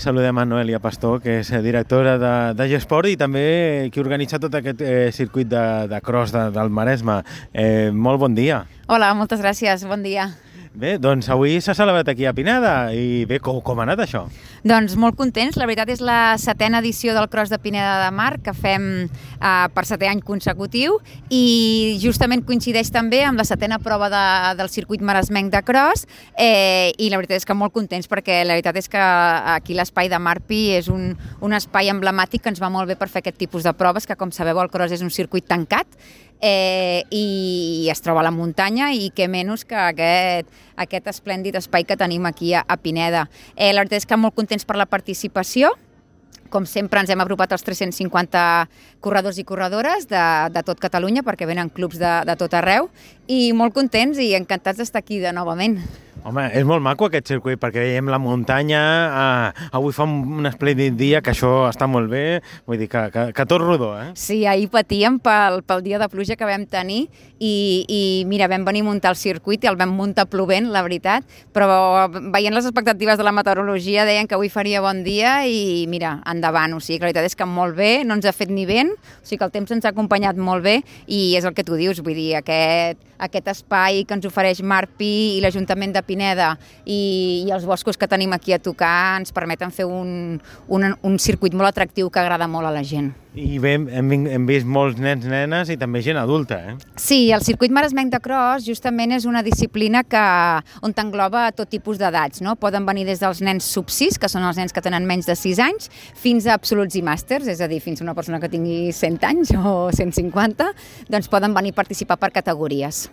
Saludem a Noelia Pastor, que és directora de, de Gesport i també qui organitza tot aquest eh, circuit de, de cross de, del Maresme. Eh, molt bon dia. Hola, moltes gràcies, bon dia. Bé, doncs avui s'ha celebrat aquí a Pineda i bé, com, com ha anat això? Doncs molt contents, la veritat és la setena edició del Cross de Pineda de Mar que fem eh, per setè any consecutiu i justament coincideix també amb la setena prova de, del circuit maresmenc de cross eh, i la veritat és que molt contents perquè la veritat és que aquí l'espai de Marpi és un, un espai emblemàtic que ens va molt bé per fer aquest tipus de proves que com sabeu el cross és un circuit tancat eh, i es troba a la muntanya i què menys que aquest, aquest esplèndid espai que tenim aquí a, a Pineda. Eh, la veritat és que molt contents per la participació, com sempre ens hem apropat als 350 corredors i corredores de, de tot Catalunya perquè venen clubs de, de tot arreu i molt contents i encantats d'estar aquí de novament. Home, és molt maco aquest circuit perquè veiem la muntanya, eh, avui fa un, un esplèndid dia, que això està molt bé, vull dir que, que, que tot rodó, eh? Sí, ahir patíem pel, pel dia de pluja que vam tenir i, i mira, vam venir a muntar el circuit i el vam muntar plovent, la veritat, però veient les expectatives de la meteorologia deien que avui faria bon dia i mira, endavant, o sigui, la veritat és que molt bé, no ens ha fet ni vent, o sigui que el temps ens ha acompanyat molt bé i és el que tu dius, vull dir, aquest, aquest espai que ens ofereix Marpi i l'Ajuntament de Pineda i, i els boscos que tenim aquí a tocar ens permeten fer un, un, un circuit molt atractiu que agrada molt a la gent. I bé, hem, hem vist molts nens, nenes i també gent adulta, eh? Sí, el circuit maresmenc de cross justament és una disciplina que, on t'engloba tot tipus d'edats, no? Poden venir des dels nens sub 6, que són els nens que tenen menys de 6 anys, fins a absoluts i màsters, és a dir, fins a una persona que tingui 100 anys o 150, doncs poden venir a participar per categories.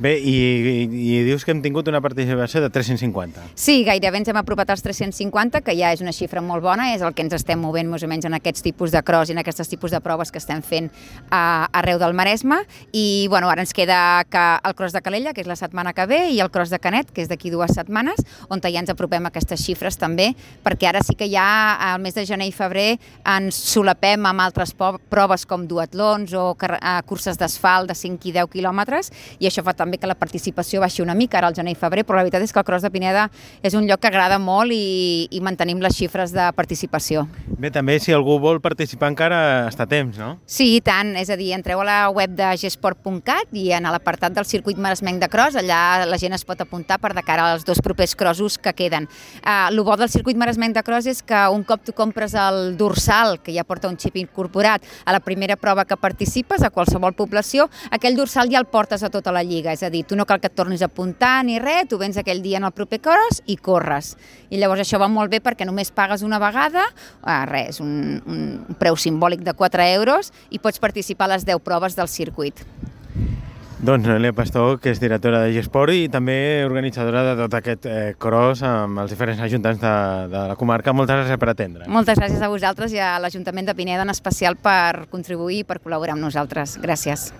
Bé, i, i, i dius que hem tingut una participació de 350. Sí, gairebé ens hem apropat als 350, que ja és una xifra molt bona, és el que ens estem movent més o menys en aquests tipus de cross i en aquests tipus de proves que estem fent a, arreu del Maresme. I bueno, ara ens queda que el cross de Calella, que és la setmana que ve, i el cross de Canet, que és d'aquí dues setmanes, on ja ens apropem a aquestes xifres també, perquè ara sí que ja al mes de gener i febrer ens solapem amb altres proves com duatlons o curses d'asfalt de 5 i 10 quilòmetres, i això fa també també que la participació baixi una mica ara al gener i febrer, però la veritat és que el Cross de Pineda és un lloc que agrada molt i, i mantenim les xifres de participació. Bé, també si algú vol participar encara està a temps, no? Sí, i tant, és a dir, entreu a la web de gesport.cat i en l'apartat del circuit maresmenc de cross, allà la gent es pot apuntar per de cara als dos propers crossos que queden. Uh, el bo del circuit maresmenc de cross és que un cop tu compres el dorsal, que ja porta un xip incorporat, a la primera prova que participes, a qualsevol població, aquell dorsal ja el portes a tota la lliga, és a dir, tu no cal que et tornis a apuntar ni res, tu vens aquell dia en el proper cross i corres. I llavors això va molt bé perquè només pagues una vegada, eh, res, un, un preu simbòlic de 4 euros i pots participar a les 10 proves del circuit. Doncs Noelia Pastor, que és directora de Gesport i també organitzadora de tot aquest eh, cross amb els diferents ajuntaments de, de la comarca. Moltes gràcies per atendre. Moltes gràcies a vosaltres i a l'Ajuntament de Pineda en especial per contribuir i per col·laborar amb nosaltres. Gràcies.